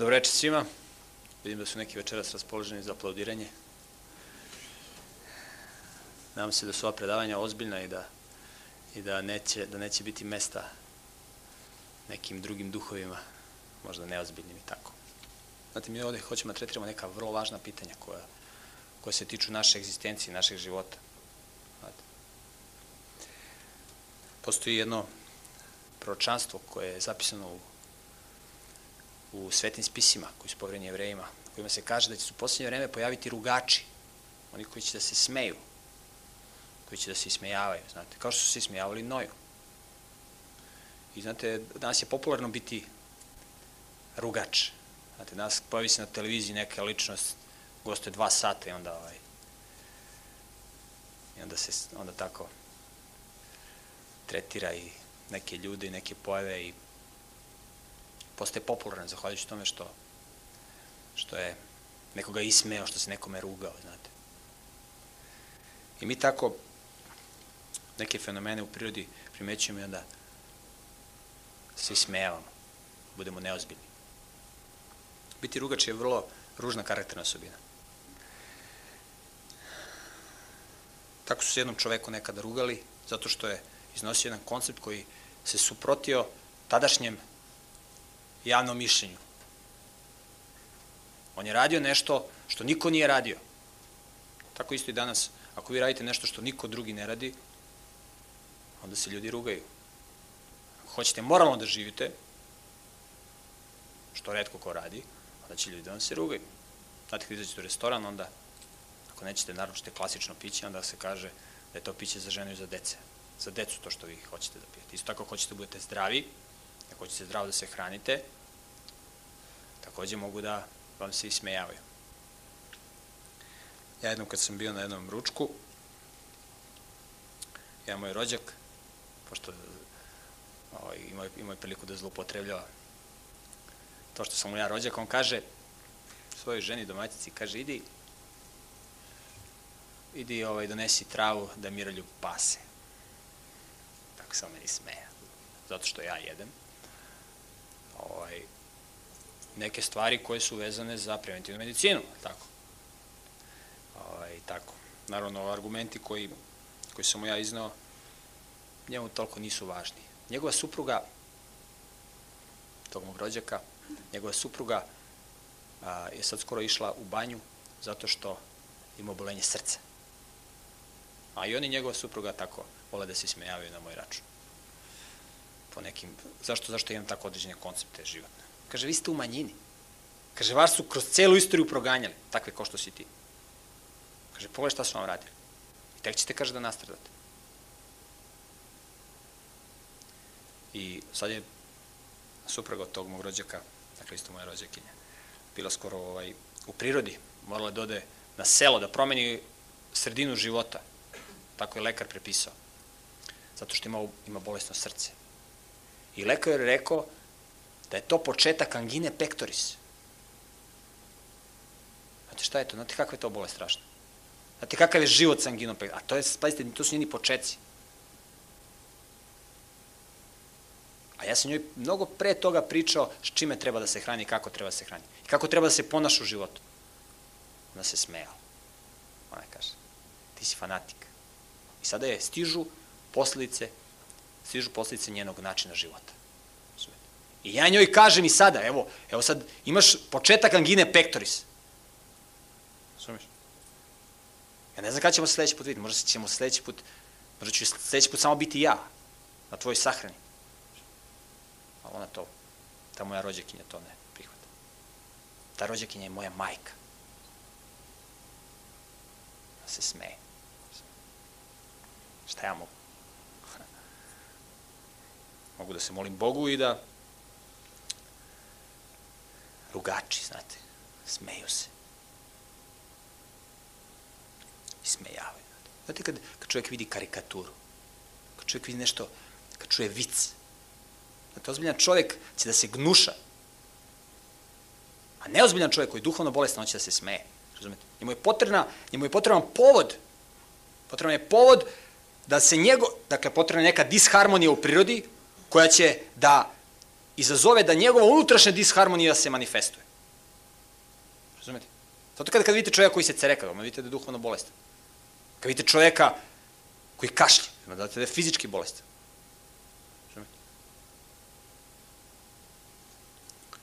Dobro večer svima. Vidim da su neki večeras raspoloženi za aplaudiranje. Nadam se da su ova predavanja ozbiljna i da, i da, neće, da neće biti mesta nekim drugim duhovima, možda neozbiljnim i tako. Znate, mi ovde hoćemo da tretiramo neka vrlo važna pitanja koja, koja se tiču naše egzistencije, našeg života. Znate. Postoji jedno proročanstvo koje je zapisano u u svetim spisima koji su povereni jevrejima, kojima se kaže da će se u poslednje vreme pojaviti rugači, oni koji će da se smeju, koji će da se ismejavaju, znate, kao što su se ismejavali Noju. I znate, danas je popularno biti rugač. Znate, danas pojavi se na televiziji neka ličnost, gostuje dva sata i onda ovaj, i onda se onda tako tretira i neke ljude i neke pojave i postaje popularan zahvaljujući tome što, što je nekoga ismeo, što se nekome rugao, znate. I mi tako neke fenomene u prirodi primećujemo i onda se ismejavamo, budemo neozbiljni. Biti rugač je vrlo ružna karakterna osobina. Tako su se jednom čoveku nekada rugali, zato što je iznosio jedan koncept koji se suprotio tadašnjem javnom mišljenju. On je radio nešto što niko nije radio. Tako isto i danas. Ako vi radite nešto što niko drugi ne radi, onda se ljudi rugaju. Ako hoćete moralno da živite, što redko ko radi, onda će ljudi da vam se rugaju. Znate, kada izađete u restoran, onda, ako nećete naručite klasično piće, onda se kaže da je to piće za ženu i za dece. Za decu to što vi hoćete da pijete. Isto tako, ako hoćete da budete zdravi, ako hoćete zdravo da se hranite, takođe mogu da vam se ismejavaju. Ja jednom kad sam bio na jednom ručku, jedan moj rođak, pošto ovaj, imao, imao je priliku da zlopotrebljava to što sam mu ja rođak, on kaže svojoj ženi domaćici, kaže, idi, idi ovaj, donesi travu da Miroljub pase. Tako se on meni smeja, zato što ja jedem ovaj, neke stvari koje su vezane za preventivnu medicinu, tako. Ovaj, tako. Naravno, argumenti koji, koji sam ja iznao, njemu toliko nisu važni. Njegova supruga, tog mog rođaka, njegova supruga a, je sad skoro išla u banju zato što ima obolenje srca. A i oni njegova supruga tako vole da se smejavaju na moj račun po nekim, zašto, zašto imam tako određene koncepte životne. Kaže, vi ste u manjini. Kaže, vas su kroz celu istoriju proganjali, takve kao što si ti. Kaže, pogledaj šta su vam radili. I tek ćete, kaže, da nastradate. I sad je supruga od tog mog rođaka, dakle isto moja rođakinja, bila skoro ovaj, u prirodi, morala da ode na selo, da promeni sredinu života. Tako je lekar prepisao. Zato što ima, ima bolesno srce. I lekar je rekao da je to početak angine pectoris. Znate šta je to? Znate kakva je to bolest strašna? Znate kakav je život sa anginom pectoris? A to je, pazite, to su njeni početci. A ja sam njoj mnogo pre toga pričao s čime treba da se hrani i kako treba da se hrani. I kako treba da se ponaša u životu. Ona se smejala. Ona kaže, ti si fanatik. I sada je stižu posledice stižu posledice njenog načina života. I ja njoj kažem i sada, evo, evo sad imaš početak angine pectoris. Razumiješ? Ja ne znam kada ćemo se sledeći put vidjeti, možda ćemo sledeći put, možda ću sledeći put samo biti ja na tvojoj sahrani. A ona to, ta moja rođakinja to ne prihvata. Ta rođakinja je moja majka. Da se smeje. Šta ja mogu? Mogu da se molim Bogu i da rugači, znate, smeju se. I smejavaju. Znate, kad, kad čovjek vidi karikaturu, kad čovjek vidi nešto, kad čuje vic, znate, ozbiljan čovjek će da se gnuša, a neozbiljan čovjek koji je duhovno bolestan, on će da se smeje. Razumete? Njemu je potrebna, njemu je potreban povod. Potreban je povod da se njego, dakle, potrebna je neka disharmonija u prirodi koja će da izazove da njegova unutrašnja disharmonija se manifestuje. Razumete? Zato kada, kada vidite čovjeka koji se cereka, onda vidite da je duhovno bolestan. Kada vidite čovjeka koji kašlje, onda da je fizički bolestan. Razumete?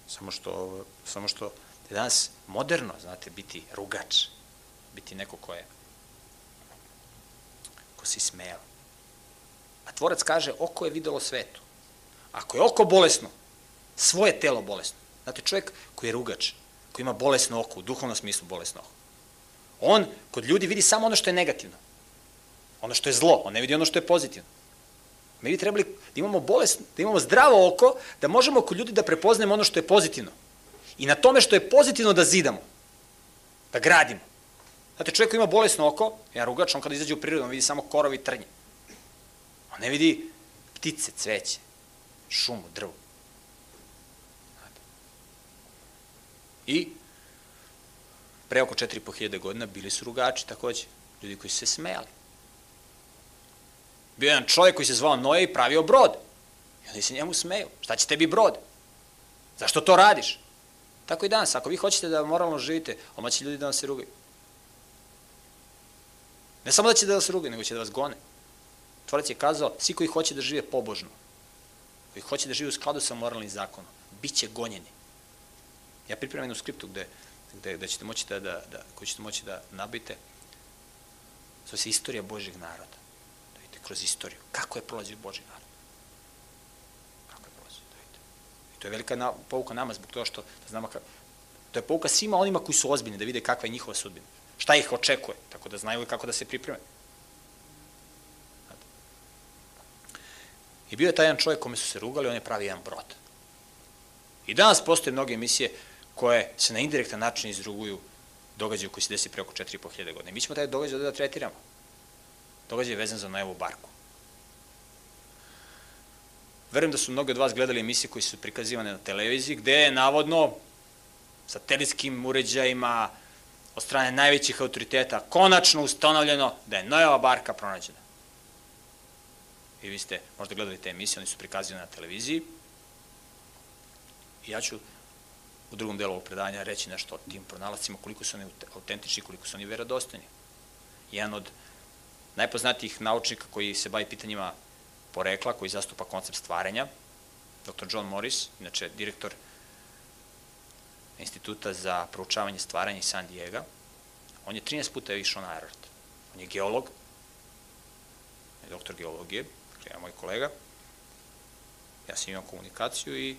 Samo što, samo što je danas moderno, znate, biti rugač, biti neko ko je ko si smeo. A tvorac kaže, oko je videlo svetu. Ako je oko bolesno, svoje telo bolesno. Znate, čovjek koji je rugač, koji ima bolesno oko, u duhovnom smislu bolesno oko, on kod ljudi vidi samo ono što je negativno. Ono što je zlo, on ne vidi ono što je pozitivno. Mi bi trebali da imamo bolesno, da imamo zdravo oko, da možemo kod ljudi da prepoznemo ono što je pozitivno. I na tome što je pozitivno da zidamo, da gradimo. Znate, čovjek koji ima bolesno oko, ja rugač, on kada izađe u prirodu, on vidi samo korovi i trnje. On ne vidi ptice, cveće, šumu, drvu. I pre oko 4.500 godina bili su rugači takođe, ljudi koji su se smejali. Bio je jedan čovjek koji se zvao Noje i pravio brod. I oni se njemu smeju. Šta će tebi brod? Zašto to radiš? Tako i danas. Ako vi hoćete da moralno živite, oma će ljudi da vam se rugaju. Ne samo da će da vas rugaju, nego će da vas gone. Tvorac je kazao, svi koji hoće da žive pobožno, koji hoće da žive u skladu sa moralnim zakonom, bit će gonjeni. Ja pripremam jednu skriptu gde, gde, gde ćete moći da, da, da, koju ćete moći da nabite. Zove se istorija Božjeg naroda. Da vidite kroz istoriju. Kako je prolazio Božji narod. Kako je prolazio, da vidite. I to je velika na, pouka nama zbog toga što da znamo kako. To je pouka svima onima koji su ozbiljni, da vide kakva je njihova sudbina. Šta ih očekuje, tako da znaju kako da se pripreme. I bio je taj jedan čovjek kome su se rugali, on je pravi jedan brod. I danas postoje mnoge emisije koje se na indirektan način izruguju događaju koji se desi preko 4.500 godine. Mi ćemo taj događaj da tretiramo. Događaj je vezan za Nojevu barku. Verujem da su mnogi od vas gledali emisije koje su prikazivane na televiziji, gde je navodno satelitskim uređajima od strane najvećih autoriteta konačno ustanovljeno da je Nojeva barka pronađena. I vi ste možda gledali te emisije, oni su prikazivane na televiziji. I ja ću u drugom delu ovog predanja reći nešto o tim pronalazcima, koliko su oni autentični, koliko su oni verodostojni. Jedan od najpoznatijih naučnika koji se bavi pitanjima porekla, koji zastupa koncept stvarenja, dr. John Morris, inače direktor instituta za proučavanje stvaranja iz San Diego, on je 13 puta išao na Ararat. On je geolog, je doktor geologije, ja moj kolega, ja sam imao komunikaciju i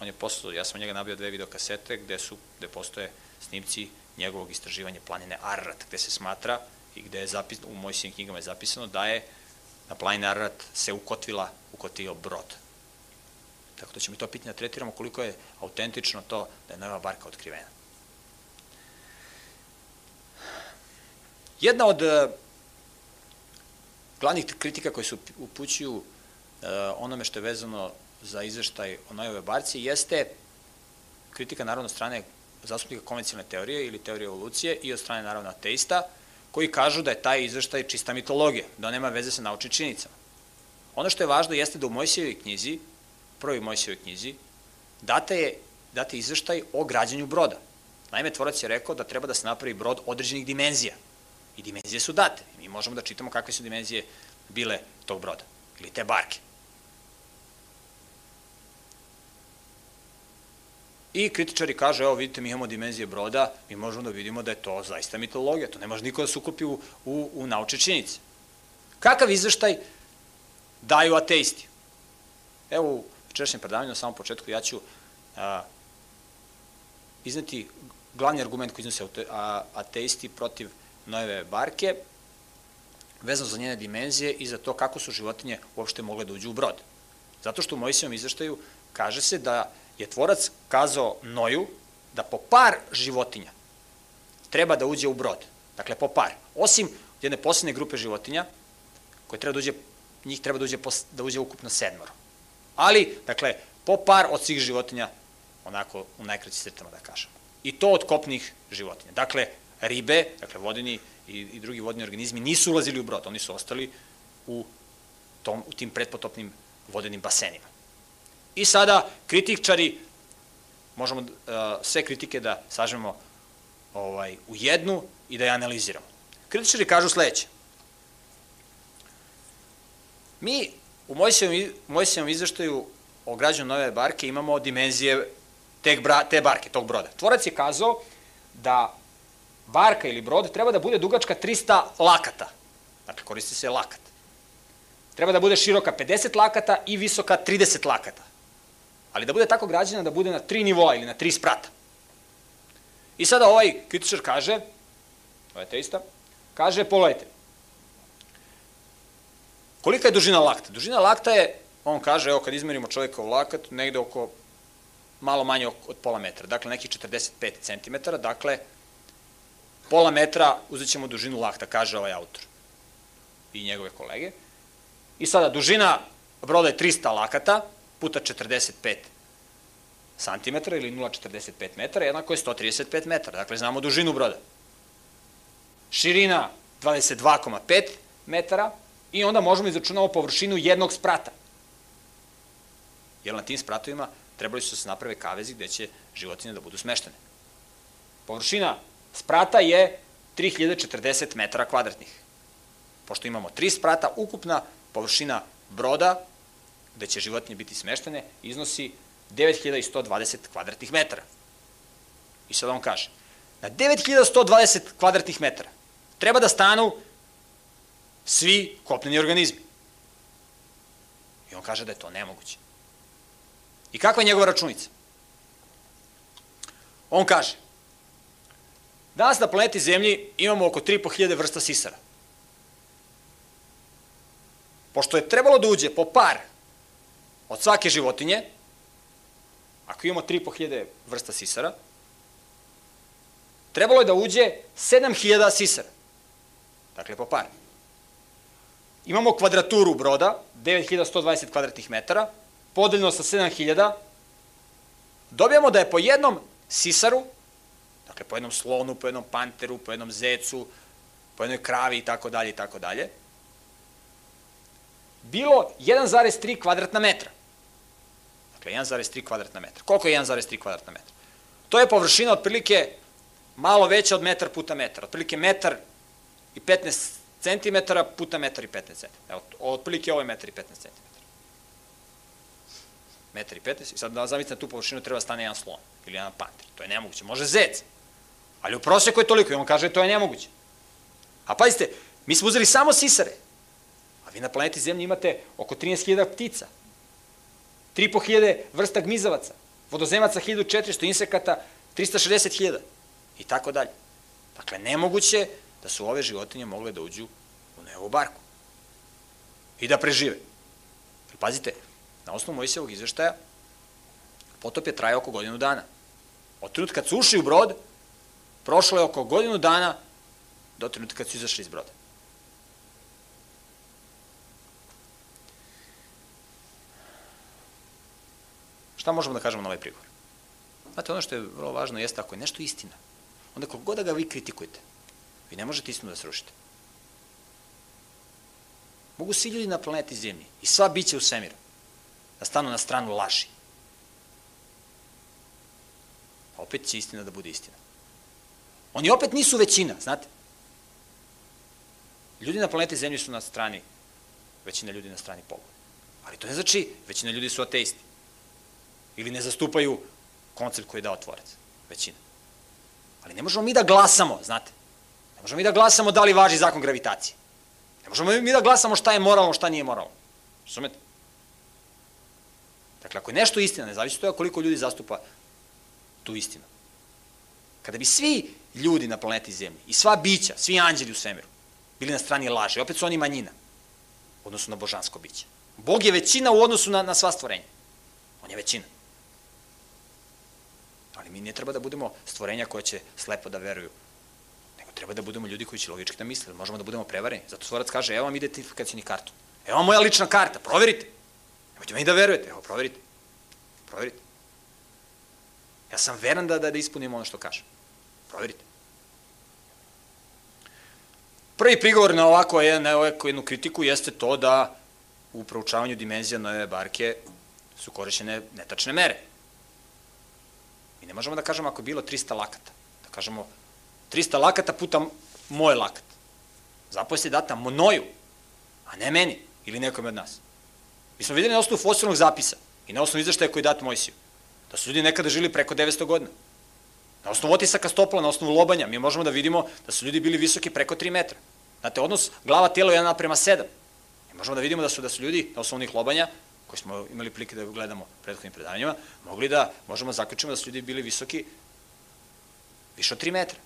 on je poslao, ja sam njega nabio dve videokasete gde su, gde postoje snimci njegovog istraživanja planine Ararat, gde se smatra i gde je zapisano, u mojim knjigama je zapisano da je na planine Ararat se ukotvila, ukotio brod. Tako da ćemo to pitanje da tretiramo koliko je autentično to da je nova barka otkrivena. Jedna od glavnih kritika koje se upućuju uh, onome što je vezano za izveštaj o Nojove barci jeste kritika naravno strane zastupnika konvencionalne teorije ili teorije evolucije i od strane naravno ateista, koji kažu da je taj izveštaj čista mitologija, da nema veze sa naučnim činicama. Ono što je važno jeste da u Mojsijevoj knjizi, prvoj Mojsijevoj knjizi, date je, date izveštaj o građanju broda. Naime, tvorac je rekao da treba da se napravi brod određenih dimenzija. I dimenzije su date. Mi možemo da čitamo kakve su dimenzije bile tog broda ili te barke. I kritičari kažu, evo vidite, mi imamo dimenzije broda, mi možemo da vidimo da je to zaista mitologija, to ne može niko da se ukupi u, u, u nauče činjenice. Kakav izveštaj daju ateisti? Evo u večerašnjem predavanju na samom početku ja ću a, izneti glavni argument koji iznose ateisti protiv Nojeve barke, vezano za njene dimenzije i za to kako su životinje uopšte mogle da uđu u brod. Zato što u Mojsijevom izveštaju kaže se da je tvorac kazao Noju da po par životinja treba da uđe u brod. Dakle, po par. Osim jedne posljedne grupe životinja, koje treba da uđe, njih treba da uđe, da uđe ukupno sedmoro. Ali, dakle, po par od svih životinja, onako u najkraći crtama da kažemo. I to od kopnih životinja. Dakle, ribe, dakle, vodini i, i drugi vodni organizmi nisu ulazili u brod, oni su ostali u, tom, u tim pretpotopnim vodenim basenima. I sada kritičari, možemo uh, sve kritike da sažemo ovaj, u jednu i da je analiziramo. Kritičari kažu sledeće. Mi u Mojsijevom izveštaju o građanu nove barke imamo dimenzije te, bra, te barke, tog broda. Tvorac je kazao da barka ili brod treba da bude dugačka 300 lakata. Dakle, koristi se lakat. Treba da bude široka 50 lakata i visoka 30 lakata. Ali da bude tako građena da bude na tri nivoa ili na tri sprata. I sada ovaj kritičar kaže, ovaj teista, kaže, pogledajte, kolika je dužina lakta? Dužina lakta je, on kaže, evo kad izmerimo čovjeka u lakat, negde oko malo manje od pola metra, dakle nekih 45 cm, dakle pola metra uzet ćemo dužinu lakta, kaže ovaj autor i njegove kolege. I sada dužina broda je 300 lakata puta 45 cm ili 0,45 metara, jednako je 135 metara. Dakle, znamo dužinu broda. Širina 22,5 metara i onda možemo izračunamo površinu jednog sprata. Jer na tim spratovima trebali su da se naprave kavezi gde će životinje da budu smeštene. Površina sprata je 3040 metara kvadratnih. Pošto imamo tri sprata, ukupna površina broda gde će životinje biti smeštene iznosi 9120 kvadratnih metara. I sad on kaže, na 9120 kvadratnih metara treba da stanu svi kopneni organizmi. I on kaže da je to nemoguće. I kakva je njegova računica? On kaže, danas na planeti Zemlji imamo oko 3.500 vrsta sisara. Pošto je trebalo da uđe po par od svake životinje, ako imamo 3.500 vrsta sisara, trebalo je da uđe 7.000 sisara. Dakle, po par. Imamo kvadraturu broda, 9120 kvadratnih metara, podeljeno sa 7000, dobijamo da je po jednom sisaru, dakle po jednom slonu, po jednom panteru, po jednom zecu, po jednoj kravi i tako dalje i tako dalje, bilo 1,3 kvadratna metra. Dakle, 1,3 kvadratna metra. Koliko je 1,3 kvadratna metra? To je površina otprilike malo veća od metar puta metar. Otprilike metar i 15 centimetara puta metar i 15 centimetara. Evo, otprilike ovo je metar i 15 centimetara. Metar i 15. I sad da zamislite na tu površinu treba da stane jedan slon ili jedan panter. To je nemoguće. Može zec. Ali u proseku je toliko i on kaže to je nemoguće. A pazite, mi smo uzeli samo sisare. A vi na planeti Zemlji imate oko 13.000 ptica. 3.500 vrsta gmizavaca. Vodozemaca 1400, insekata 360.000. I tako dalje. Dakle, nemoguće da su ove životinje mogle da uđu u nevu barku. I da prežive. Pazite, Na osnovu Mojsijevog izveštaja, potop je trajao oko godinu dana. Od trenutka kad su ušli u brod, prošlo je oko godinu dana do trenutka kad su izašli iz broda. Šta možemo da kažemo na ovaj prigovor? Znate, ono što je vrlo važno jeste ako je nešto istina, onda koliko god da ga vi kritikujete, vi ne možete istinu da srušite. Mogu svi ljudi na planeti Zemlji i sva biće u svemiru da stanu na stranu laži. Opet će istina da bude istina. Oni opet nisu većina, znate. Ljudi na planeti Zemlji su na strani, većina ljudi na strani Boga. Ali to ne znači, većina ljudi su ateisti. Ili ne zastupaju koncept koji je dao tvorac. Većina. Ali ne možemo mi da glasamo, znate. Ne možemo mi da glasamo da li važi zakon gravitacije. Ne možemo mi da glasamo šta je moralno, šta nije moralno. Razumete? Dakle, ako je nešto istina, ne zavisi toga koliko ljudi zastupa tu istinu. Kada bi svi ljudi na planeti Zemlji i sva bića, svi anđeli u svemiru, bili na strani laže, opet su oni manjina, odnosno na božansko biće. Bog je većina u odnosu na, na sva stvorenja. On je većina. Ali mi ne treba da budemo stvorenja koje će slepo da veruju, nego treba da budemo ljudi koji će logički da misle, možemo da budemo prevareni. Zato stvorac kaže, evo vam identifikacijni kartu. Evo vam moja lična karta, proverite. Nemojte meni da verujete, evo, proverite. Proverite. Ja sam veran da, da, da ispunim ono što kažem. Proverite. Prvi prigovor na ovako, na ovako jednu kritiku jeste to da u proučavanju dimenzija nove barke su korišćene netačne mere. Mi ne možemo da kažemo ako je bilo 300 lakata, da kažemo 300 lakata puta moj lakat. Zapovest je data mnoju, a ne meni ili nekom od nas. Mi smo videli na osnovu fosilnog zapisa i na osnovu izveštaja koji je dat Mojsiju, da su ljudi nekada žili preko 900 godina. Na osnovu otisaka stopala, na osnovu lobanja, mi možemo da vidimo da su ljudi bili visoki preko 3 metra. Znate, odnos glava telo je 1 naprema 7. Mi možemo da vidimo da su da su ljudi na osnovu onih lobanja, koji smo imali prilike da gledamo prethodnim predavanjima, mogli da, možemo da zaključimo da su ljudi bili visoki više od 3 metra.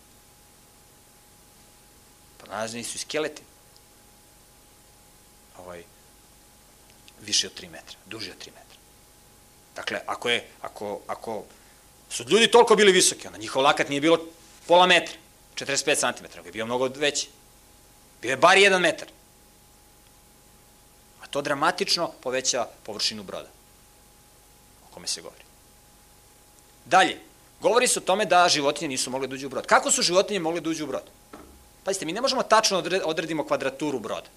Pa nalazni su i skeleti. Ovaj, više od 3 metra, duži od 3 metra. Dakle, ako, je, ako, ako su ljudi toliko bili visoki, onda njihov lakat nije bilo pola metra, 45 cm, nego je bio mnogo veći. Bio je bar 1 metar. A to dramatično poveća površinu broda o kome se govori. Dalje, govori se o tome da životinje nisu mogle da uđu u brod. Kako su životinje mogle da uđu u brod? Pazite, mi ne možemo tačno odredimo kvadraturu broda.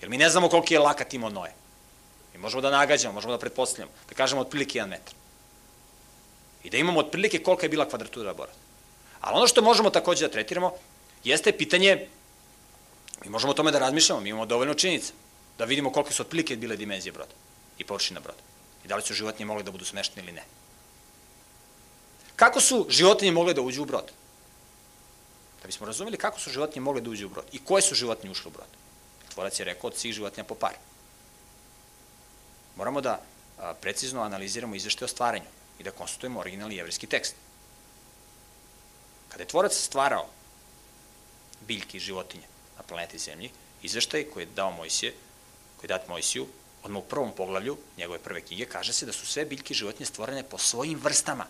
Jer mi ne znamo koliki je lakat imao Noje. Mi možemo da nagađamo, možemo da pretpostavljamo, da kažemo otprilike 1 metar. I da imamo otprilike kolika je bila kvadratura broda. Ali ono što možemo takođe da tretiramo, jeste pitanje, mi možemo o tome da razmišljamo, mi imamo dovoljno činjenica, da vidimo kolike su otprilike bile dimenzije broda i površina broda. I da li su životinje mogle da budu smeštene ili ne. Kako su životinje mogle da uđu u brod? Da bismo razumeli kako su životinje mogle da uđu u brod i koje su životinje ušle u brod. Tvorac je rekao od svih životinja po par. Moramo da precizno analiziramo izvešte o stvaranju i da konsultujemo originalni jevrijski tekst. Kada je tvorac stvarao biljke i životinje na planeti Zemlji, izveštaj koji je dao Mojsije, koji je dat Mojsiju, odmah u prvom poglavlju njegove prve knjige, kaže se da su sve biljke i životinje stvorene po svojim vrstama.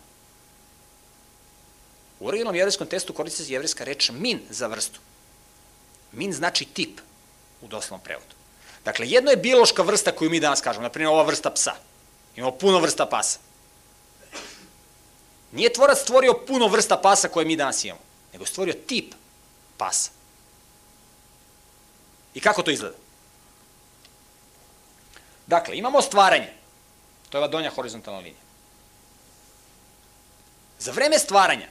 U originalnom jevrijskom testu koristi se jevrijska reč min za vrstu. Min znači tip u doslovnom prevodu. Dakle, jedno je biološka vrsta koju mi danas kažemo, na primjer ova vrsta psa. Imamo puno vrsta pasa. Nije tvorac stvorio puno vrsta pasa koje mi danas imamo, nego stvorio tip pasa. I kako to izgleda? Dakle, imamo stvaranje. To je ova donja horizontalna linija. Za vreme stvaranja,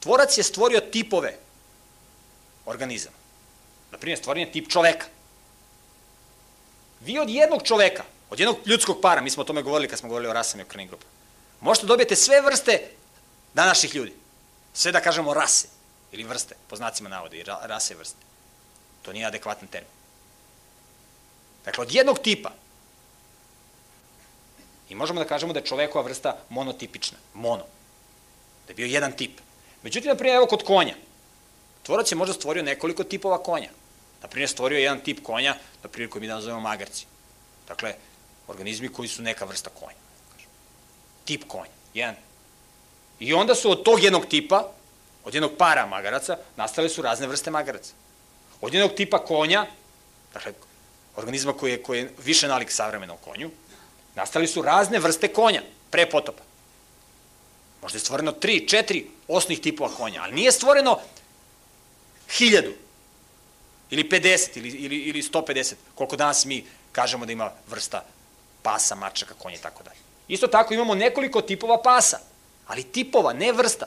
tvorac je stvorio tipove organizama. Naprimjer, stvoren je tip čoveka. Vi od jednog čoveka, od jednog ljudskog para, mi smo o tome govorili kad smo govorili o rasama i o krvnim grupama, možete dobijete sve vrste današnjih ljudi. Sve da kažemo rase ili vrste, po znacima navode, i rase vrste. To nije adekvatan termin. Dakle, od jednog tipa i možemo da kažemo da je čovekova vrsta monotipična, mono. Da je bio jedan tip. Međutim, na primjer, evo kod konja. Tvorac je možda stvorio nekoliko tipova konja. Na primjer, stvorio jedan tip konja, na primjer, koji mi da nazovemo magarci. Dakle, organizmi koji su neka vrsta konja. Tip konja. Jedan I onda su od tog jednog tipa, od jednog para magaraca, nastale su razne vrste magaraca. Od jednog tipa konja, dakle, organizma koji je, koji je više nalik savremenom konju, nastali su razne vrste konja pre potopa. Možda je stvoreno tri, četiri osnovnih tipova konja, ali nije stvoreno hiljadu ili 50 ili, ili, ili 150, koliko danas mi kažemo da ima vrsta pasa, mačaka, konja i tako dalje. Isto tako imamo nekoliko tipova pasa ali tipova, ne vrsta.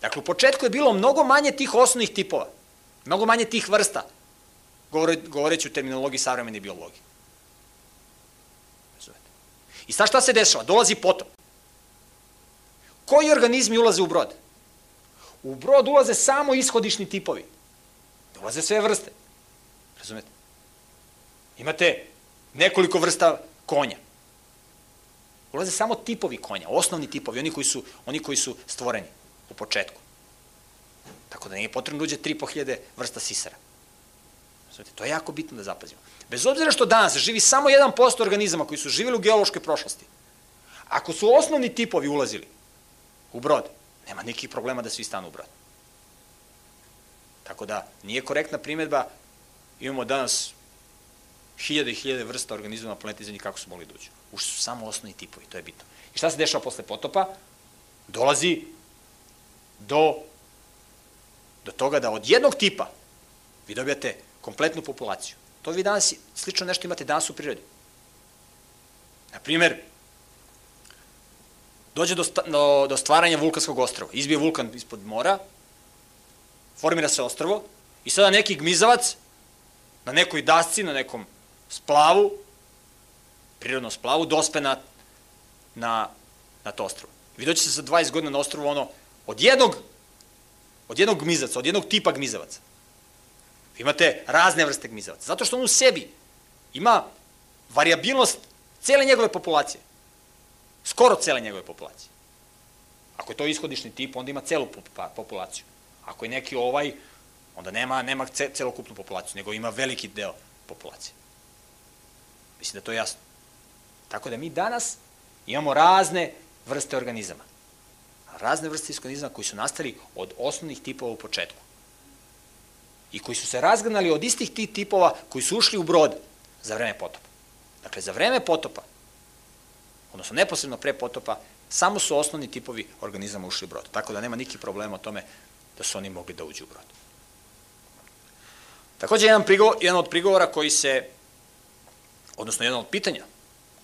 Dakle, u početku je bilo mnogo manje tih osnovnih tipova, mnogo manje tih vrsta, govore, govoreći u terminologiji savremene biologije. I sad šta se dešava? Dolazi potop. Koji organizmi ulaze u brod? U brod ulaze samo ishodišni tipovi. Ulaze sve vrste. Razumete? Imate nekoliko vrsta konja. Ulaze samo tipovi konja, osnovni tipovi, oni koji su, oni koji su stvoreni u početku. Tako da nije potrebno da uđe 3.500 vrsta sisara. To je jako bitno da zapazimo. Bez obzira što danas živi samo 1% organizama koji su živjeli u geološkoj prošlosti, ako su osnovni tipovi ulazili u brod, nema nikakvih problema da svi stanu u brod. Tako da nije korektna primetba, imamo danas hiljade i hiljade vrsta organizama na planeti Zemlji kako su mogli da uđu. Ušli su samo osnovni tipovi, to je bitno. I šta se dešava posle potopa? Dolazi do, do toga da od jednog tipa vi dobijate kompletnu populaciju. To vi danas, slično nešto imate danas u prirodi. Naprimer, dođe do, do, do stvaranja vulkanskog ostrava. Izbije vulkan ispod mora, formira se ostrvo i sada neki gmizavac na nekoj dasci, na nekom splavu, prirodnom splavu, dospe na, na, na to ostrvo. Vi doćete za 20 godina na ostrvo ono, od jednog, od jednog gmizaca, od jednog tipa gmizavaca. Vi imate razne vrste gmizavaca. Zato što on u sebi ima variabilnost cele njegove populacije. Skoro cele njegove populacije. Ako je to ishodišni tip, onda ima celu pa, populaciju. Ako je neki ovaj, onda nema, nema celokupnu populaciju, nego ima veliki deo populacije. Mislim da to je jasno. Tako da mi danas imamo razne vrste organizama. Razne vrste organizama koji su nastali od osnovnih tipova u početku. I koji su se razganali od istih tih tipova koji su ušli u brod za vreme potopa. Dakle, za vreme potopa, odnosno neposredno pre potopa, samo su osnovni tipovi organizama ušli u brod. Tako da nema nikih problema o tome da su oni mogli da uđu u brod. Takođe, jedan, prigovor, jedan od prigovora koji se, odnosno jedan od pitanja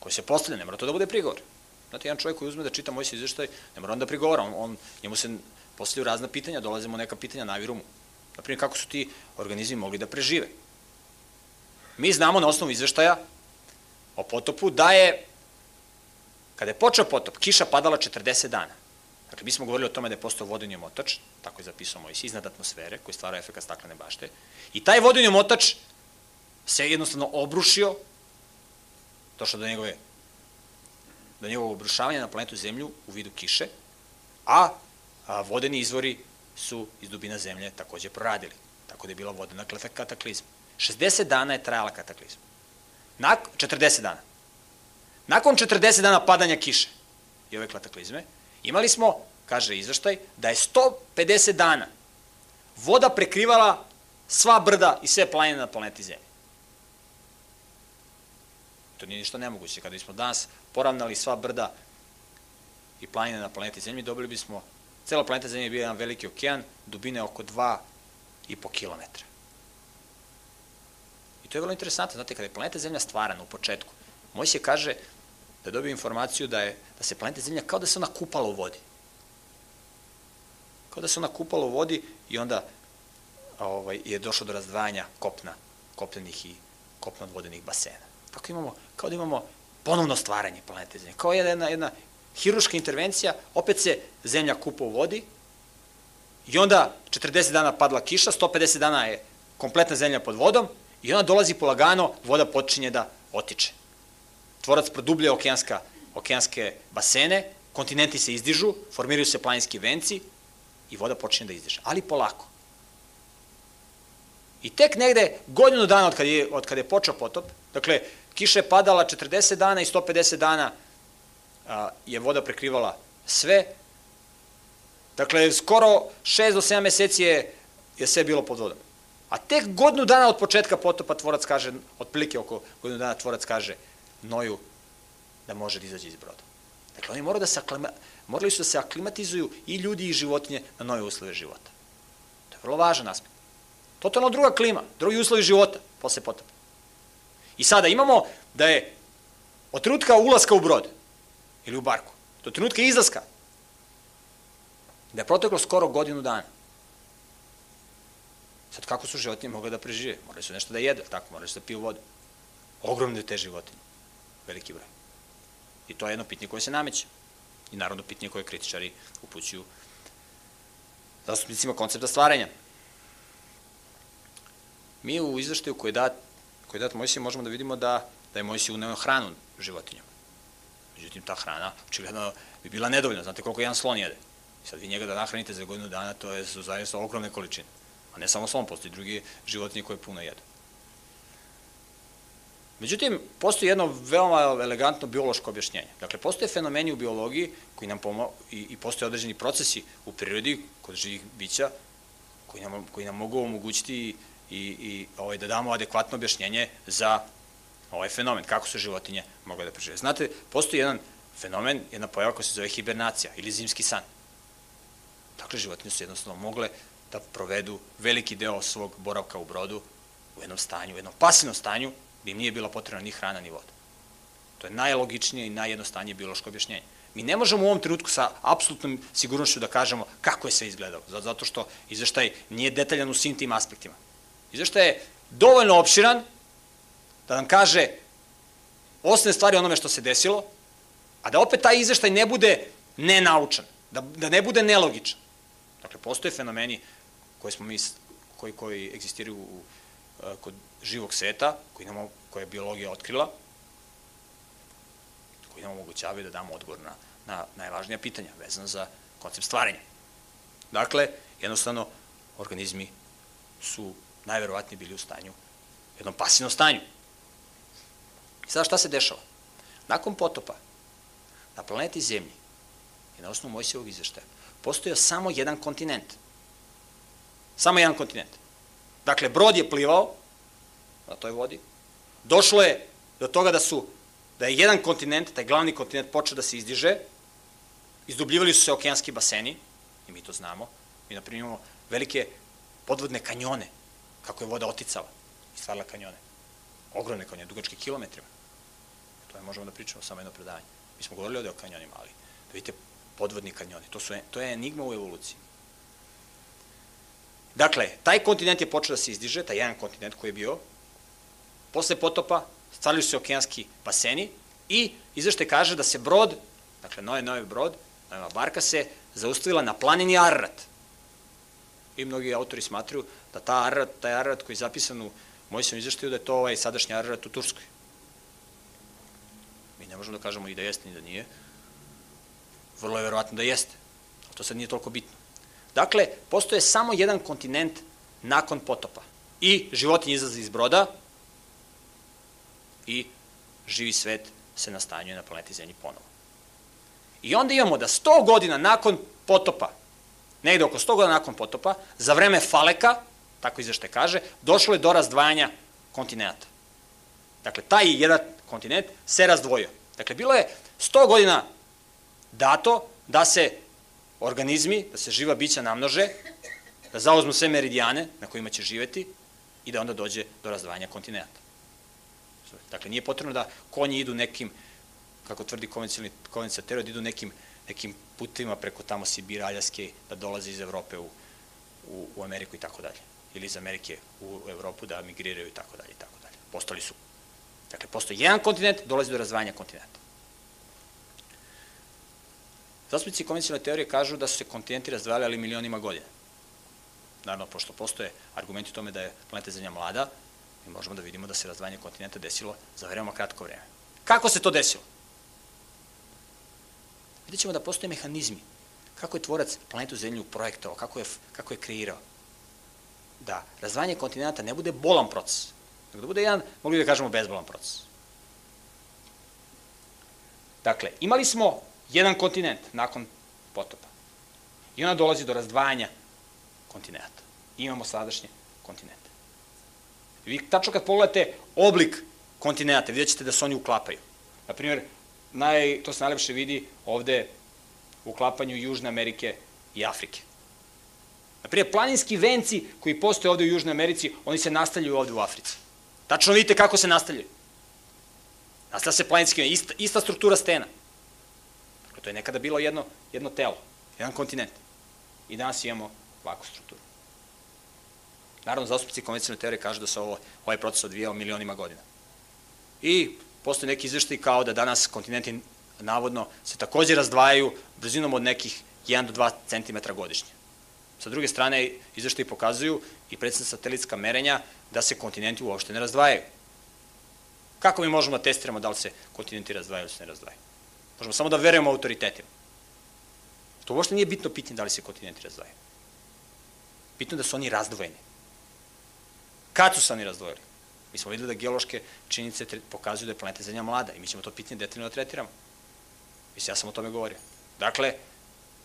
koje se postavlja, ne mora to da bude prigovor. Znate, jedan čovjek koji uzme da čita moj se izveštaj, ne mora on da prigovora, on, on, njemu se postavljaju razna pitanja, dolazimo neka pitanja, naviru mu. Naprimjer, kako su ti organizmi mogli da prežive? Mi znamo na osnovu izveštaja o potopu da je, kada je počeo potop, kiša padala 40 dana. Dakle, mi smo govorili o tome da je postao vodeni omotač, tako je zapisao Mojsi, iznad atmosfere, koji stvara efekt staklene bašte. I taj vodeni omotač se jednostavno obrušio, došlo do njegove do njegovog obrušavanja na planetu Zemlju u vidu kiše, a, a vodeni izvori su iz dubina Zemlje takođe proradili. Tako da je bila vodena kataklizma. 60 dana je trajala kataklizma. Nakon, 40 dana. Nakon 40 dana padanja kiše i ove kataklizme, imali smo, kaže izveštaj, da je 150 dana voda prekrivala sva brda i sve planine na planeti Zemlji. To nije ništa nemoguće. Kada bismo danas poravnali sva brda i planine na planeti Zemlji, dobili bismo, cela planeta Zemlja je bio jedan veliki okean, dubine oko 2,5 kilometra. I to je vrlo interesantno, znate, kada je planeta Zemlja stvarana u početku, moj se kaže da dobio informaciju da, je, da se planeta Zemlja kao da se ona kupala u vodi. Kao da se ona kupala u vodi i onda ovaj, je došlo do razdvajanja kopna, kopnenih i kopno vodenih basena. Tako imamo, kao da imamo ponovno stvaranje planete Zemlje. Kao jedna, jedna hiruška intervencija, opet se Zemlja kupa u vodi i onda 40 dana padla kiša, 150 dana je kompletna Zemlja pod vodom i onda dolazi polagano, voda počinje da otiče. Tvorac produblje okeanska, okeanske basene, kontinenti se izdižu, formiraju se planinski venci i voda počinje da izdiže. Ali polako. I tek negde godinu dana od kada je, od kada je počeo potop, dakle, kiša je padala 40 dana i 150 dana je voda prekrivala sve. Dakle, skoro 6 do 7 meseci je, je sve bilo pod vodom. A tek godinu dana od početka potopa tvorac kaže, otprilike oko godinu dana tvorac kaže Noju da može da izađe iz broda. Dakle, oni moraju da se aklima, morali su da se aklimatizuju i ljudi i životinje na nove uslove života. To je vrlo važan aspekt. Totalno druga klima, drugi uslovi života posle potopa. I sada imamo da je od trenutka ulaska u brod ili u barku, do trenutka izlaska, da je proteklo skoro godinu dana. Sad kako su životinje mogle da prežive? Morali su nešto da jedu, tako, morali su da piju vodu. Ogromne te životinje. Veliki broj. I to je jedno pitanje koje se nameće. I naravno pitanje koje kritičari upućuju zastupnicima koncepta stvaranja. Mi u izveštaju koji je dat, koji je dat Mojsije možemo da vidimo da, da je Mojsije uneo hranu životinjama. Međutim, ta hrana očigledno bi bila nedovoljna. Znate koliko jedan slon jede. I sad vi njega da nahranite za godinu dana, to je, su zaista ogromne količine. A ne samo slon, postoji drugi životinje koje puno jedu. Međutim, postoji jedno veoma elegantno biološko objašnjenje. Dakle, postoje fenomeni u biologiji koji nam pomo i, i postoje određeni procesi u prirodi kod živih bića koji nam, koji nam mogu omogućiti i, i ovaj, da damo adekvatno objašnjenje za ovaj fenomen, kako su životinje mogle da prežive. Znate, postoji jedan fenomen, jedna pojava koja se zove hibernacija ili zimski san. Dakle, životinje su jednostavno mogle da provedu veliki deo svog boravka u brodu u jednom stanju, u jednom pasivnom stanju, gde im nije bila potrebna ni hrana ni voda. To je najlogičnije i najjednostavnije biološko objašnjenje. Mi ne možemo u ovom trenutku sa apsolutnom sigurnošću da kažemo kako je sve izgledalo, zato što izveštaj nije detaljan u svim tim aspektima. Izveštaj je dovoljno opširan da nam kaže osnovne stvari onome što se desilo, a da opet taj izveštaj ne bude nenaučan, da, da ne bude nelogičan. Dakle, postoje fenomeni koji smo mi, koji, koji egzistiraju u, kod živog sveta, koji nam, koje je biologija otkrila, koji nam omogućavaju da damo odgovor na, na najvažnija pitanja vezano za koncept stvaranja. Dakle, jednostavno, organizmi su najverovatnije bili u stanju, jednom pasivnom stanju. I sada šta se dešava? Nakon potopa, na planeti Zemlji i na osnovu Mojsijevog izveštaja, postojao samo jedan kontinent. Samo jedan kontinent. Dakle, brod je plivao na toj vodi. Došlo je do toga da su da je jedan kontinent, taj glavni kontinent počeo da se izdiže, izdubljivali su se okeanski baseni, i mi to znamo, mi naprimjer imamo velike podvodne kanjone, kako je voda oticala i stvarala kanjone. Ogromne kanjone, dugačke kilometrima. To je možemo da pričamo samo jedno predavanje. Mi smo govorili ovde o kanjonima, ali da vidite podvodni kanjoni. To, su, to je enigma u evoluciji. Dakle, taj kontinent je počeo da se izdiže, taj jedan kontinent koji je bio, posle potopa stvarili su se okeanski baseni i izvešte kaže da se brod, dakle Noe Noe brod, Noeva barka se zaustavila na planini Ararat. I mnogi autori smatruju da ta Ararat, taj Ararat koji je zapisan u Mojsijem izveštaju da je to ovaj sadašnji Ararat u Turskoj. Mi ne možemo da kažemo i da jeste ni da nije. Vrlo je verovatno da jeste. To sad nije toliko bitno. Dakle, postoje samo jedan kontinent nakon potopa. I životinje izlaze iz broda, i živi svet se nastanjuje na planeti Zemlji ponovo. I onda imamo da 100 godina nakon potopa, negde oko 100 godina nakon potopa, za vreme Faleka, tako izvešte kaže, došlo je do razdvajanja kontinenta. Dakle, taj jedan kontinent se razdvojio. Dakle, bilo je 100 godina dato da se organizmi, da se živa bića namnože, da zauzmu sve meridijane na kojima će živeti i da onda dođe do razdvajanja kontinenta. Dakle, nije potrebno da konji idu nekim, kako tvrdi konvencionalni teorija, da idu nekim, nekim putima preko tamo Sibira, Aljaske, da dolaze iz Evrope u, u, u Ameriku i tako dalje. Ili iz Amerike u Evropu da migriraju i tako dalje i tako dalje. Postali su. Dakle, postoji jedan kontinent, dolazi do razvajanja kontinenta. Zastupnici konvencionalne teorije kažu da su se kontinenti razdvajali ali milionima godina. Naravno, pošto postoje argumenti o tome da je planeta Zemlja mlada, mi možemo da vidimo da se razdvajanje kontinenta desilo za veoma kratko vreme. Kako se to desilo? Vidjet ćemo da postoje mehanizmi. Kako je tvorac planetu Zemlju projektovao, kako je, kako je kreirao. Da razdvajanje kontinenta ne bude bolan proces, nego da bude jedan, mogli da kažemo, bezbolan proces. Dakle, imali smo jedan kontinent nakon potopa. I onda dolazi do razdvajanja kontinenta. I imamo sadašnje kontinente. Vi tačno kad pogledate oblik kontinenta, vidjet ćete da se oni uklapaju. Naprimjer, naj, to se najlepše vidi ovde u uklapanju Južne Amerike i Afrike. Naprimjer, planinski venci koji postoje ovde u Južnoj Americi, oni se nastavljaju ovde u Africi. Tačno vidite kako se nastavljaju. Nastavlja se planinski venci, ista, ista struktura stena. Dakle, to je nekada bilo jedno, jedno telo, jedan kontinent. I danas imamo ovakvu strukturu. Naravno, zastupci konvencionalne teorije kažu da se ovo, ovaj proces odvijao milionima godina. I postoje neki izveštaj kao da danas kontinenti navodno se takođe razdvajaju brzinom od nekih 1 do 2 cm godišnje. Sa druge strane, izveštaji pokazuju i predstavljaju satelitska merenja da se kontinenti uopšte ne razdvajaju. Kako mi možemo da testiramo da li se kontinenti razdvajaju ili se ne razdvajaju? Možemo samo da verujemo autoritetima. To uopšte nije bitno pitanje da li se kontinenti razdvajaju. Bitno da su oni razdvojeni. Kad su se oni razdvojili? Mi smo videli da geološke činjenice pokazuju da je planeta Zemlja mlada i mi ćemo to pitanje detaljno da tretiramo. Mislim, ja sam o tome govorio. Dakle,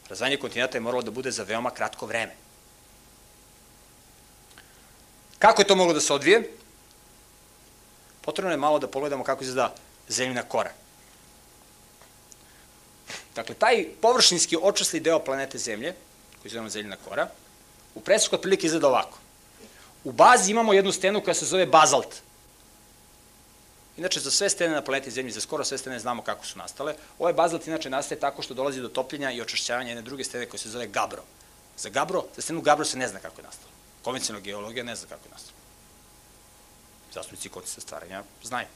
razvajanje kontinenta je moralo da bude za veoma kratko vreme. Kako je to moglo da se odvije? Potrebno je malo da pogledamo kako izgleda zemljina kora. Dakle, taj površinski očasli deo planete Zemlje, koji zovemo zemljina kora, u presuku otprilike izgleda ovako. U bazi imamo jednu stenu koja se zove bazalt. Inače, za sve stene na planeti Zemlji, za skoro sve stene znamo kako su nastale. Ovaj bazalt inače nastaje tako što dolazi do topljenja i očešćavanja jedne druge stene koje se zove Gabro. Za Gabro, za stenu Gabro se ne zna kako je nastalo. Konvencionalna geologija ne zna kako je nastalo. Zastupnici sa stvaranja znaju.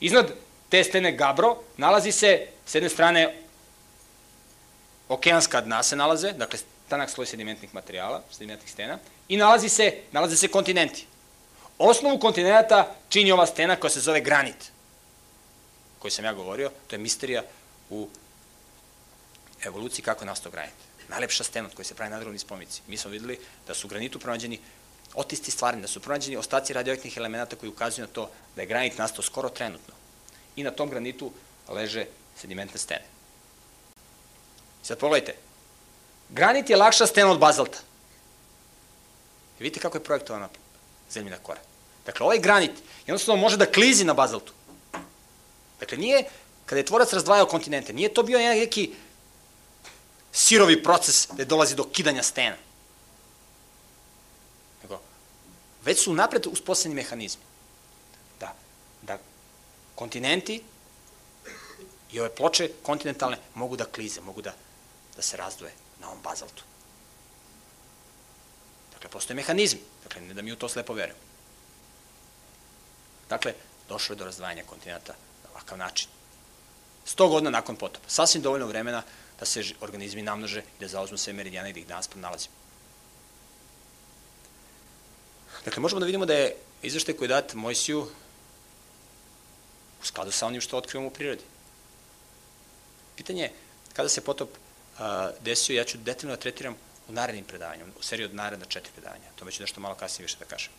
Iznad te stene Gabro nalazi se, s jedne strane, okeanska dna se nalaze, dakle, tanak sloj sedimentnih materijala, sedimentnih stena, i nalazi se, nalaze se kontinenti. Osnovu kontinenta čini ova stena koja se zove granit, koji sam ja govorio, to je misterija u evoluciji kako nastao granit. Najlepša stena od koje se pravi nadrovni spomici. Mi smo videli da su u granitu pronađeni otisti stvarni, da su pronađeni ostaci radioaktivnih elemenata koji ukazuju na to da je granit nastao skoro trenutno. I na tom granitu leže sedimentne stene. Sad pogledajte, granit je lakša stena od bazalta. I vidite kako je projektovana zemljina kora. Dakle, ovaj granit jednostavno može da klizi na bazaltu. Dakle, nije, kada je tvorac razdvajao kontinente, nije to bio neki sirovi proces gde dolazi do kidanja stena. Nego, već su napred uspostavljeni mehanizmi. Da, da kontinenti i ove ploče kontinentalne mogu da klize, mogu da, da se razdvoje na ovom bazaltu. Dakle, postoje mehanizmi. Dakle, ne da mi u to slepo verujemo. Dakle, došlo je do razdvajanja kontinenta na ovakav način. 100 godina nakon potopa. Sasvim dovoljno vremena da se organizmi namnože i da zauzmu sve meridijane i da ih danas pronalazimo. Dakle, možemo da vidimo da je izveštaj koji je dat Mojsiju u skladu sa onim što otkrivamo u prirodi. Pitanje je kada se potop a, desio, ja ću detaljno da tretiram u narednim predavanjima, u seriji od naredna četiri predavanja. To ću nešto malo kasnije više da kažem.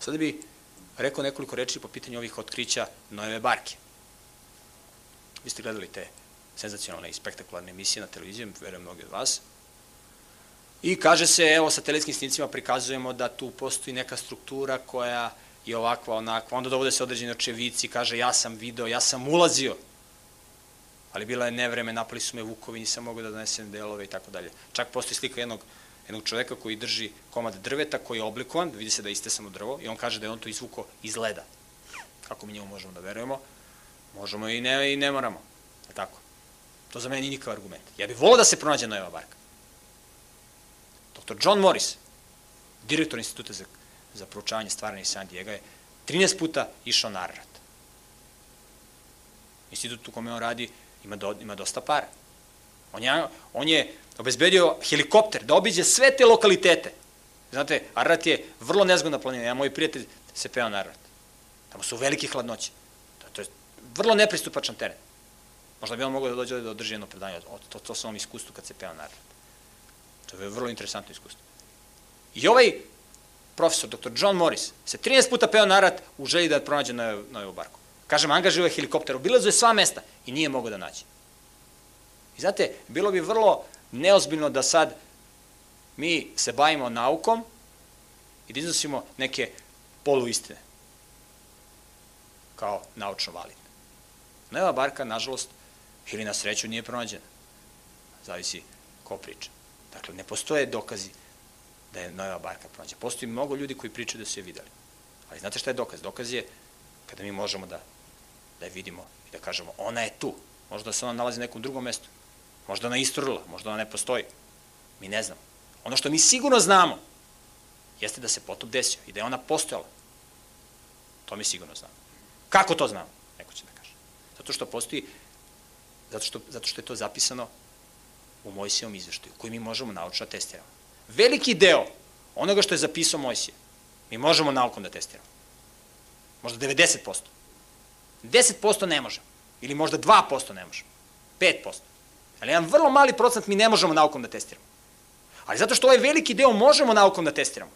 Sada bi rekao nekoliko reči po pitanju ovih otkrića Nojeve barke. Vi ste gledali te senzacionalne i spektakularne emisije na televiziji, verujem mnogi od vas. I kaže se, evo, satelitskim snicima prikazujemo da tu postoji neka struktura koja je ovakva, onakva. Onda dovode se određeni očevici, kaže, ja sam video, ja sam ulazio. Ali bila je nevreme, napali su me vukovi, nisam mogao da donesem delove i tako dalje. Čak postoji slika jednog jednog čoveka koji drži komad drveta koji je oblikovan, vidi se da je samo drvo i on kaže da je on to izvuko iz leda. Kako mi njemu možemo da verujemo? Možemo i ne, i ne moramo. Je tako? To za mene nije nikav argument. Ja bih volao da se pronađe Nojeva barka. Dr. John Morris, direktor instituta za, za proučavanje stvaranja San Diego, je 13 puta išao na Ararat. Institut u kome on radi ima, do, ima dosta para. On je, on je obezbedio helikopter da obiđe sve te lokalitete. Znate, Ararat je vrlo nezgodna planina. Ja, moj prijatelj, se peo na Ararat. Tamo su velike hladnoće. To, to je vrlo nepristupačan teren. Možda bi on mogao da dođe da održi jedno predanje o to, to svom iskustvu kad se peo na Ararat. To je vrlo interesantno iskustvo. I ovaj profesor, dr. John Morris, se 13 puta peo na Ararat u želji da pronađe na, ovu barku. Kažem, angažio je helikopter, obilazuje sva mesta i nije mogao da nađe. I znate, bilo bi vrlo neozbiljno da sad mi se bavimo naukom i da iznosimo neke poluistine kao naučno validne. Neva barka, nažalost, ili na sreću nije pronađena. Zavisi ko priča. Dakle, ne postoje dokazi da je nova barka pronađena. Postoji mnogo ljudi koji pričaju da su je videli. Ali znate šta je dokaz? Dokaz je kada mi možemo da, da je vidimo i da kažemo ona je tu. Možda se ona nalazi na nekom drugom mestu. Možda ona isturila, možda ona ne postoji. Mi ne znamo. Ono što mi sigurno znamo jeste da se potop desio i da je ona postojala. To mi sigurno znamo. Kako to znamo? Neko će da kaže. Zato što postoji, zato što, zato što je to zapisano u Mojsijevom izveštaju, koji mi možemo naučno da testiramo. Veliki deo onoga što je zapisao Mojsije, mi možemo naukom da testiramo. Možda 90%. 10% ne možemo. Ili možda 2% ne možemo. 5%. Ali jedan vrlo mali procent mi ne možemo naukom da testiramo. Ali zato što ovaj veliki deo možemo naukom da testiramo.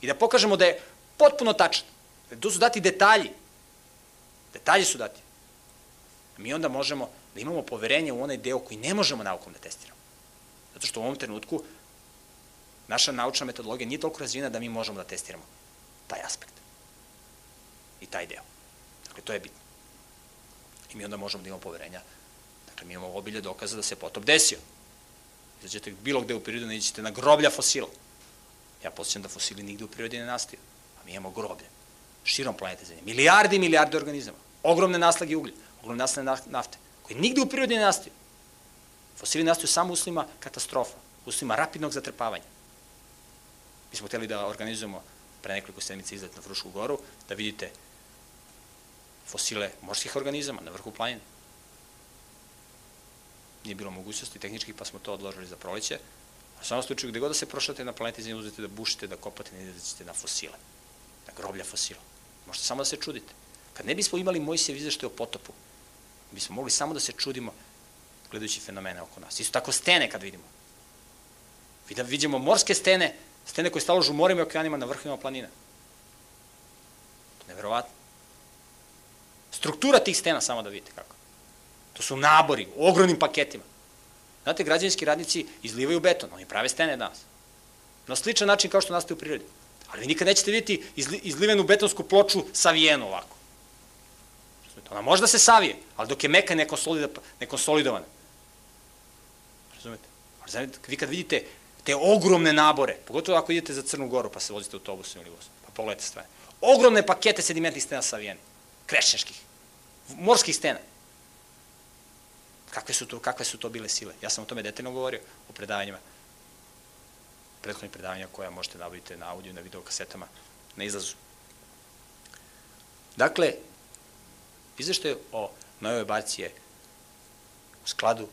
I da pokažemo da je potpuno tačan. Tu su dati detalji. Detalji su dati. Mi onda možemo da imamo poverenje u onaj deo koji ne možemo naukom da testiramo. Zato što u ovom trenutku naša naučna metodologija nije toliko razvijena da mi možemo da testiramo taj aspekt. I taj deo. Dakle, to je bitno. I mi onda možemo da imamo poverenja Dakle, mi imamo obilje dokaza da se potop desio. Izađete bilo gde u prirodu, nećete na groblja fosila. Ja posjećam da fosili nigde u prirodi ne nastaju, a mi imamo groblje. širom planete Zemlje. Milijarde i milijarde organizama. Ogromne naslage uglja, ogromne naslage nafte, koji nigde u prirodi ne nastaju. Fosili nastaju samo uslima katastrofa, uslima rapidnog zatrpavanja. Mi smo hteli da organizujemo pre nekoliko sedmica izlet na Frušku goru, da vidite fosile morskih organizama na vrhu planine. Nije bilo mogućnosti tehničkih, pa smo to odložili za proleće. U samom slučaju, gde god da se prošate na planeti Zemlje, uzete da bušite, da kopate, ne idete na fosile, na groblja fosila. Možete samo da se čudite. Kad ne bismo imali Mojsijev izveštaj o potopu, bismo mogli samo da se čudimo gledajući fenomene oko nas. Isto tako stene kad vidimo. Da vidimo morske stene, stene koje staložu morima i okeanima na vrhovima planina. Neverovatno. Struktura tih stena samo da vidite kako. To su nabori, u ogromnim paketima. Znate, građevinski radnici izlivaju beton, oni prave stene danas. Na sličan način kao što nastaje u prirodi. Ali vi nikad nećete vidjeti izlivenu betonsku ploču savijenu ovako. Ona može da se savije, ali dok je meka nekonsolidovana. Razumete? Ali vi kad vidite te ogromne nabore, pogotovo ako idete za Crnu Goru pa se vozite autobusom ili vozom, pa pogledajte stvari. Ogromne pakete sedimentnih stena savijeni, krešnjaških, morskih stena. Kakve su, to, kakve su to bile sile? Ja sam o tome detaljno govorio, o predavanjima, prethodnih predavanja koja možete nabaviti na audio na videokasetama na izlazu. Dakle, izveštaj o Nojove barci je u skladu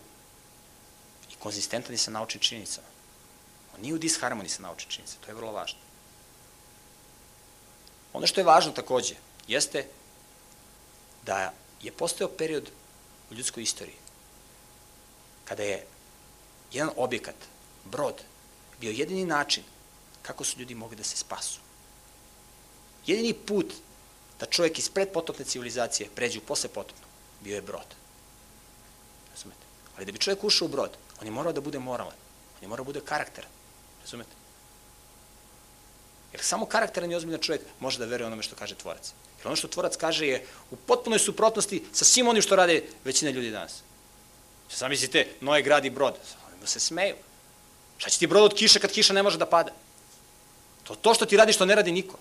i konzistentan sa naučnim činjenicama. On nije u disharmoniji sa naučnim činjenicama, to je vrlo važno. Ono što je važno takođe jeste da je postao period u ljudskoj istoriji kada je jedan objekat, brod, bio jedini način kako su ljudi mogli da se spasu. Jedini put da čovjek iz predpotopne civilizacije pređe u posle potopnu, bio je brod. Razumete? Ali da bi čovjek ušao u brod, on je morao da bude moralan, on je morao da bude karakteran. Razumete? Jer samo karakteran i ozbiljan čovjek može da veruje onome što kaže tvorac. Jer ono što tvorac kaže je u potpunoj suprotnosti sa svim onim što rade većina ljudi danas. Sam mislite, Noe gradi brod. Da se smeju. Šta će ti brod od kiše kad kiša ne može da pada? To, to što ti radiš, to ne radi niko.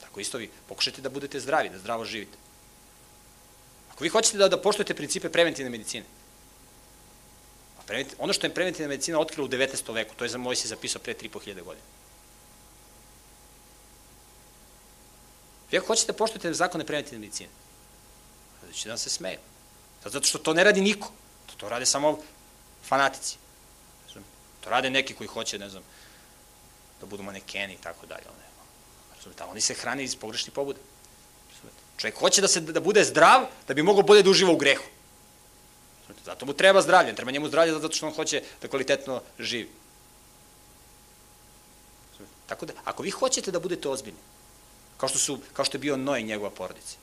Tako isto vi pokušajte da budete zdravi, da zdravo živite. Ako vi hoćete da, da poštujete principe preventivne medicine, ono što je preventivna medicina otkrila u 19. veku, to je za moj se zapisao pre 3.500 godina. Vi ako hoćete da poštujete zakone preventivne medicine, da će da se smeju. Zato što to ne radi niko. To, to rade samo fanatici. To rade neki koji hoće, ne znam, da budu manekeni i tako dalje. Razumete, oni se hrane iz pogrešnih pobuda. Čovjek hoće da, se, da bude zdrav, da bi mogao bolje da uživa u grehu. Zato mu treba zdravlje, treba njemu zdravlje zato što on hoće da kvalitetno živi. Tako da, ako vi hoćete da budete ozbiljni, kao što, su, kao što je bio Noj i njegova porodica,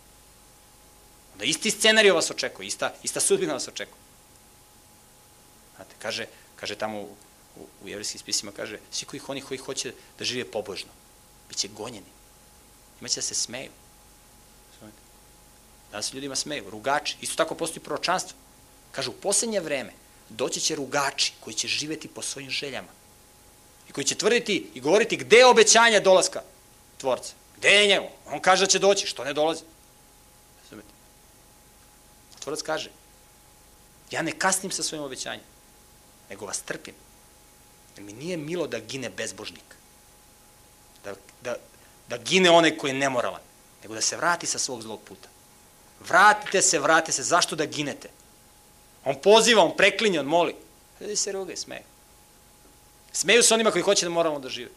onda isti scenarij vas očekuje, ista, ista sudbina vas očekuje. Znate, kaže, kaže tamo u, u, u jevrijskim spisima, kaže, svi koji oni koji hoće da žive pobožno, bit će gonjeni. Imaće da se smeju. Da se ljudima smeju, rugači. Isto tako postoji proročanstvo. Kaže, u poslednje vreme doći će rugači koji će živeti po svojim željama i koji će tvrditi i govoriti gde je obećanje dolaska tvorca. Gde je njemu? On kaže da će doći, što ne dolazi? Razumete? Tvorac kaže, ja ne kasnim sa svojim obećanjem, nego vas trpim. Jer mi nije milo da gine bezbožnik. Da, da, da gine onaj koji je nemoralan, nego da se vrati sa svog zlog puta. Vratite se, vratite se, zašto da ginete? On poziva, on preklinje, on moli. Ljudi se ruge, smeju. Smeju se onima koji hoće da moramo da žive.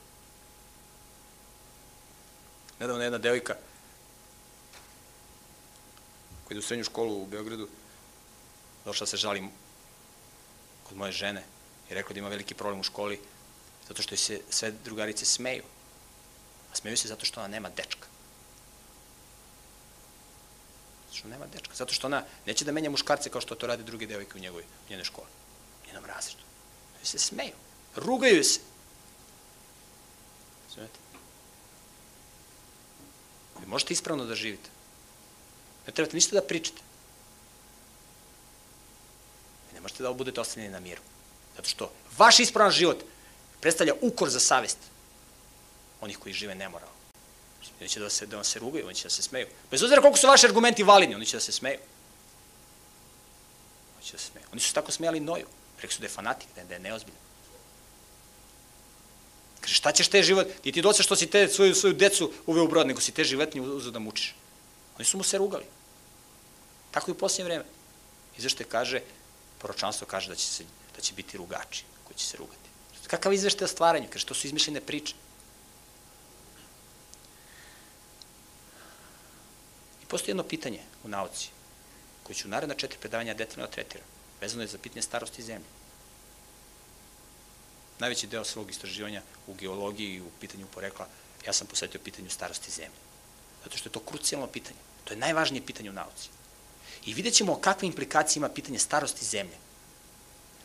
Nedavno jedna devojka ide u srednju školu u Beogradu došla se žalim kod moje žene i rekla da ima veliki problem u školi zato što se sve drugarice smeju. A smeju se zato što ona nema dečka. Zato što nema dečka. Zato što ona neće da menja muškarce kao što to rade druge devojke u njegovoj, u njenoj školi. U njenom razredu. Oni se smeju. Rugaju se. Znate? Vi možete ispravno da živite. Ne trebate ništa da pričate. Ne možete da budete ostavljeni na miru. Zato što vaš ispravan život predstavlja ukor za savest onih koji žive nemoralno. Oni će da, se, da vam se rugaju, oni će da se smeju. Bez obzira koliko su vaši argumenti validni, oni će da se smeju. Oni će da se smeju. Oni su tako smejali Noju. Rekli su da je fanatik, da je, da je neozbiljan. Kaže, šta ćeš te život? Ti ti doca što si te svoju, svoju decu uveo u brod, nego si te životinje uzeo da mučiš. Oni su mu se rugali. Tako i u posljednje vreme. Izvešte kaže, proročanstvo kaže da će, se, da će biti rugači koji će se rugati. Kakav izvešte o stvaranju? Kaže, to su izmišljene priče. I postoji jedno pitanje u nauci, koje ću u naredna četiri predavanja detaljno da tretiram. Vezano je za pitanje starosti zemlje. Najveći deo svog istraživanja u geologiji i u pitanju porekla, ja sam posvetio pitanju starosti zemlje. Zato što je to krucijalno pitanje. To je najvažnije pitanje u nauci. I vidjet ćemo kakve implikacije ima pitanje starosti zemlje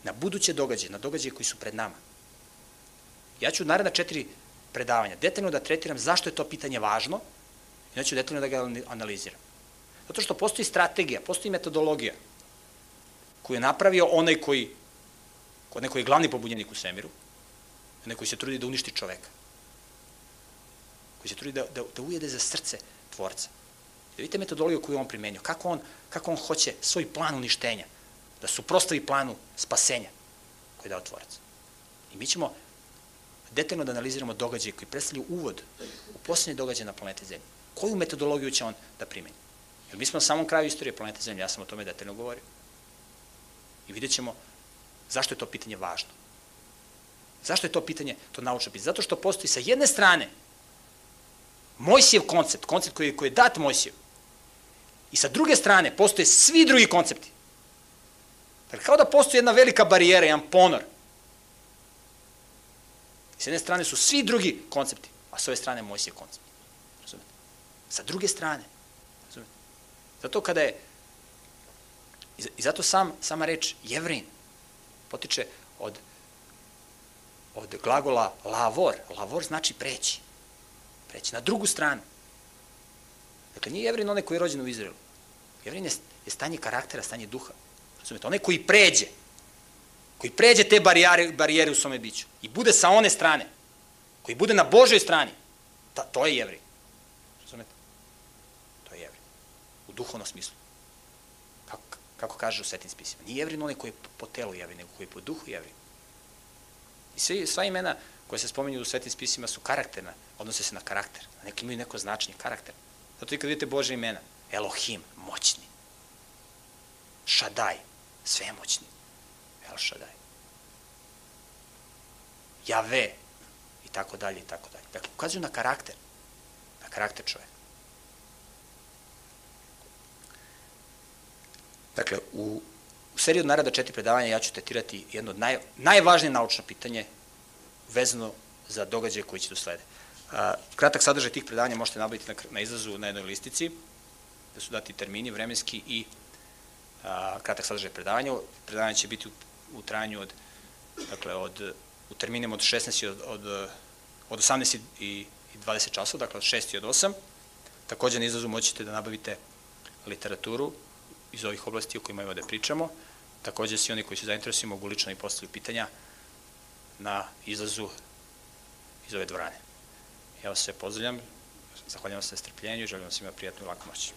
na buduće događaje, na događaje koji su pred nama. Ja ću naredna četiri predavanja detaljno da tretiram zašto je to pitanje važno i onda ću detaljno da ga analiziram. Zato što postoji strategija, postoji metodologija koju je napravio onaj koji, onaj koji je glavni pobunjenik u svemiru, onaj koji se trudi da uništi čoveka, koji se trudi da, da, da ujede za srce tvorca. Da vidite metodologiju koju on primenio, kako on, kako on hoće svoj plan uništenja, da suprostavi planu spasenja koji je dao tvorac. I mi ćemo detaljno da analiziramo događaje koji predstavljaju uvod u posljednje događaje na planete Zemlje. Koju metodologiju će on da primeni? Jer mi smo na samom kraju istorije planete Zemlje, ja sam o tome detaljno govorio. I vidjet ćemo zašto je to pitanje važno. Zašto je to pitanje, to naučno pitanje? Zato što postoji sa jedne strane Mojsijev koncept, koncept koji, koji je dat Mojsijev, i sa druge strane postoje svi drugi koncepti. Dakle, kao da postoji jedna velika barijera, jedan ponor. I s jedne strane su svi drugi koncepti, a s ove strane Mojsijev koncept. Razumete? Sa druge strane. Razumete? Zato kada je I zato sam, sama reč jevrin potiče od, od glagola lavor. Lavor znači preći. Preći na drugu stranu. Dakle, nije jevrin onaj koji je rođen u Izraelu. Jevrin je, je stanje karaktera, stanje duha. Razumete? Onaj koji pređe, koji pređe te barijere, barijere u svome biću i bude sa one strane, koji bude na Božoj strani, ta, to je jevrin. Razumete? To je jevrin. U duhovnom smislu. Kako, kako kaže u svetim spisima. Nije jevrin onaj koji je po telu jevrin, nego koji je po duhu jevrin. I svi, sva imena koje se spominju u svetim spisima su karakterna, odnose se na karakter. Neki imaju neko značenje, karakter. Zato i kad vidite Bože imena, Elohim, moćni. Šadaj, svemoćni. El Šadaj. Jave, i tako dalje, i tako dalje. Dakle, ukazuju na karakter. Na karakter čoveka. Dakle, u, u seriji od narada četiri predavanja ja ću tetirati jedno od naj, najvažnije naučno pitanje vezano za događaje koji će do slede. A, kratak sadržaj tih predavanja možete nabaviti na, na izlazu na jednoj listici, da su dati termini vremenski i a, kratak sadržaj predavanja. Predavanje će biti u, u trajanju od, dakle, od, u terminima od 16 od, od, od 18 i, i 20 časova, dakle od 6 i od 8. Takođe na izlazu moćete da nabavite literaturu iz ovih oblasti o kojima da pričamo. Takođe svi oni koji su zainteresuju mogu lično i postaviti pitanja na izlazu iz ove dvorane. Ja vas sve pozdravljam, zahvaljam se strpljenju i želim vam svima prijatnu i laku noć.